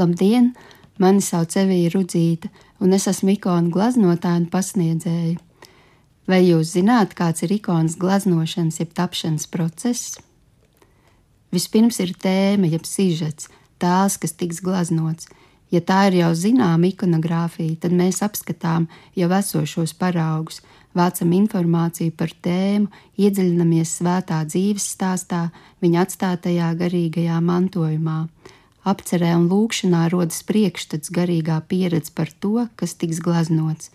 Labdien! Mani sauc Evija Rudzīta, un es esmu ikonu glaznotāja un pasniedzēja. Vai jūs zināt, kāds ir ikonas glaznošanas, jeb tapšanas process? Vispirms ir tēma, jeb sižets, tēls, kas tiks glaznots. Ja tā ir jau zināma ikonogrāfija, tad mēs apskatām jau esošos paraugus, vācam informāciju par tēmu, iedziļinamies svētā dzīves stāstā, viņa atstātajā garīgajā mantojumā Apcerē un lūkšanā rodas priekšstats garīgā pieredze par to, kas tiks glaznots.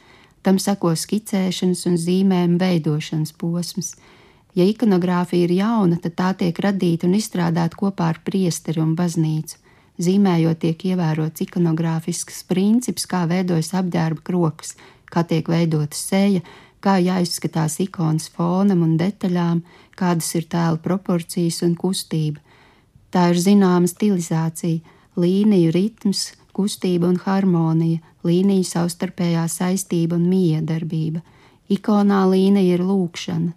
Tam sako skicēšanas un zīmējuma veidošanas posms. Ja ikonogrāfija ir jauna, tad tā tiek radīta un izstrādāta kopā ar priesteri un baznīcu. Zīmējot, tiek ievērots ikonogrāfisks princips, kā veidojas apģērba kroks, kā tiek veidota seja, kā jāizskatās ikonas fonam un detaļām, kādas ir tēla proporcijas un kustība. Tā ir zināma stilizācija, līniju ritms, kustība un harmonija, līniju savstarpējā saistība un miedarbība. Ikonā līnija ir lūkšana.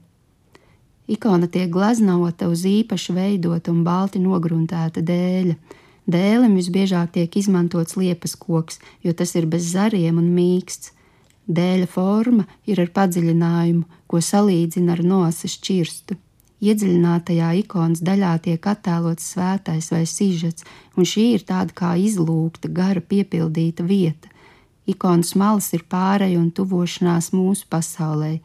Ikona tiek glaznota uz īpaši veidota un balti nogruntēta dēļa. Dēlim visbiežāk tiek izmantots liepas koks, jo tas ir bez zariem un mīksts. Dēļa forma ir ar padziļinājumu, ko salīdzina ar nosas čirstu. Iedziļinātajā ikonas daļā tiek attēlots svētais vai sižets, un šī ir tāda kā izlūgta, gara piepildīta vieta. Ikonas malas ir pāreja un tuvošanās mūsu pasaulē.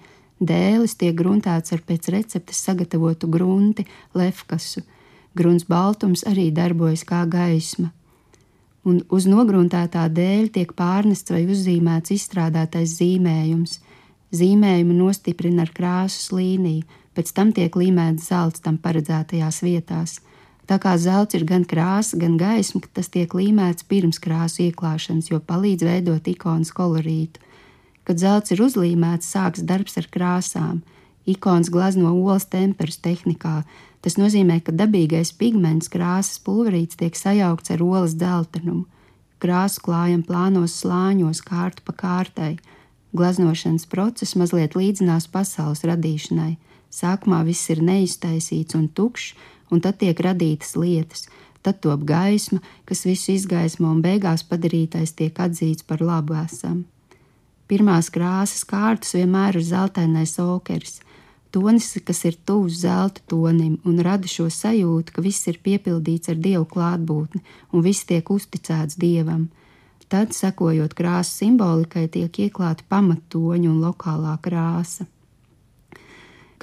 Dēlis tiek gruntēts ar pēc receptes sagatavotu grunti, lefkasu. Grunts baltums arī darbojas kā gaisma. Un uz nogruntētā dēļa tiek pārnests vai uzzīmēts izstrādātais zīmējums. Zīmējumu nostiprina ar krāsas līniju pēc tam tiek līmēts zelts tam paredzētajās vietās. Tā kā zelts ir gan krāsa, gan gaisma, tas tiek līmēts pirms krāsu ieklāšanas, jo palīdz veidot ikonas kolorītu. Kad zelts ir uzlīmēts, sāks darbs ar krāsām. Ikonas glazno olas temperas tehnikā. Tas nozīmē, ka dabīgais pigments krāsas pulverīts tiek sajaukts ar olas dzeltenumu. Krāsu klājam plānos slāņos, kārtu pa kārtai. Glaznošanas process mazliet līdzinās pasaules radīšanai. Sākumā viss ir neiztaisīts un tukšs, un tad tiek radītas lietas, tad top gaisma, kas visu izgaismo, un beigās padarītais tiek atzīts par labu esam. Pirmās krāsas kārtas vienmēr ir zeltainais okeris, tonis, kas ir tuvs zelta tonim un rada šo sajūtu, ka viss ir piepildīts ar dievu klātbūtni un viss tiek uzticēts dievam. Tad, sekojot krāsu simbolikai, tiek ieklāta pamattoņa un lokālā krāsa.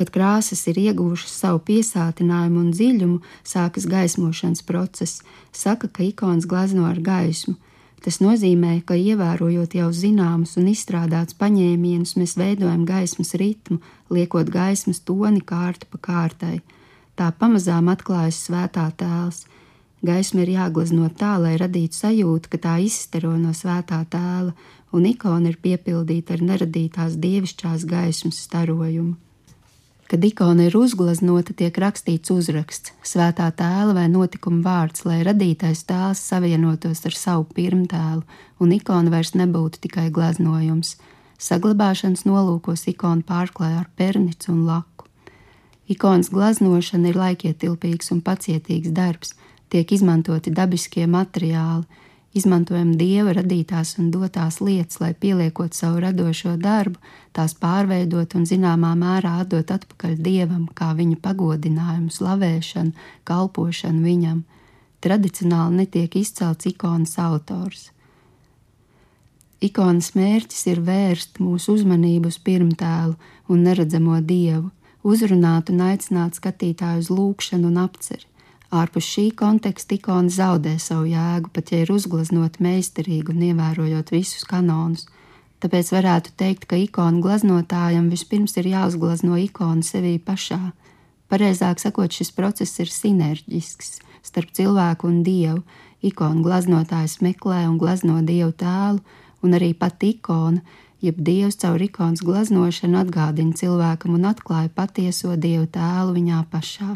Kad krāsas ir ieguvušas savu piesātinājumu un dziļumu, sākas gaismošanas process. Saka, ka ikonas glazno ar gaismu. Tas nozīmē, ka ievērojot jau zināmus un izstrādātus paņēmienus, mēs veidojam gaismas ritmu, liekot gaismas toni kārtu pa kārtai. Tā pamazām atklājas svētā tēls. Gaisma ir jāglazno tā, lai radītu sajūtu, ka tā izstaro no svētā tēla, un ikona ir piepildīta ar neradītās dievišķās gaismas starojumu. Kad ikona ir uzgleznota, tiek rakstīts uzraksts, svētā tēla vai notikuma vārds, lai radītais tēls savienotos ar savu pirmtēlu, un ikona vairs nebūtu tikai gleznojums. Saglabāšanas nolūkos ikona pārklāja ar pernicu un laku. Ikonas gleznošana ir laikietilpīgs un pacietīgs darbs, tiek izmantoti dabiskie materiāli, Izmantojam dieva radītās un dotās lietas, lai pieliekot savu radošo darbu, tās pārveidot un zināmā mērā atdot atpakaļ dievam, kā viņa pagodinājumu, slavēšanu, kalpošanu viņam. Tradicionāli netiek izcelts ikonas autors. Ikonas mērķis ir vērst mūsu uzmanību uz pirmtēlu un neredzamo dievu, uzrunāt un aicināt skatītāju uz lūgšanu un apceri. Ārpus šī konteksta ikona zaudē savu jēgu, pat ja ir uzgleznota meistarīgi un ievērojot visus kanonus. Tāpēc varētu teikt, ka ikonu glaznotājam vispirms ir jāuzglazno ikona sevī pašā. Pareizāk sakot, šis process ir sinerģisks starp cilvēku un dievu. Ikonu glaznotājs meklē un glazno dievu tēlu, un arī pat ikona, jeb dievs caur ikonas glaznošanu atgādina cilvēkam un atklāja patieso dievu tēlu viņā pašā.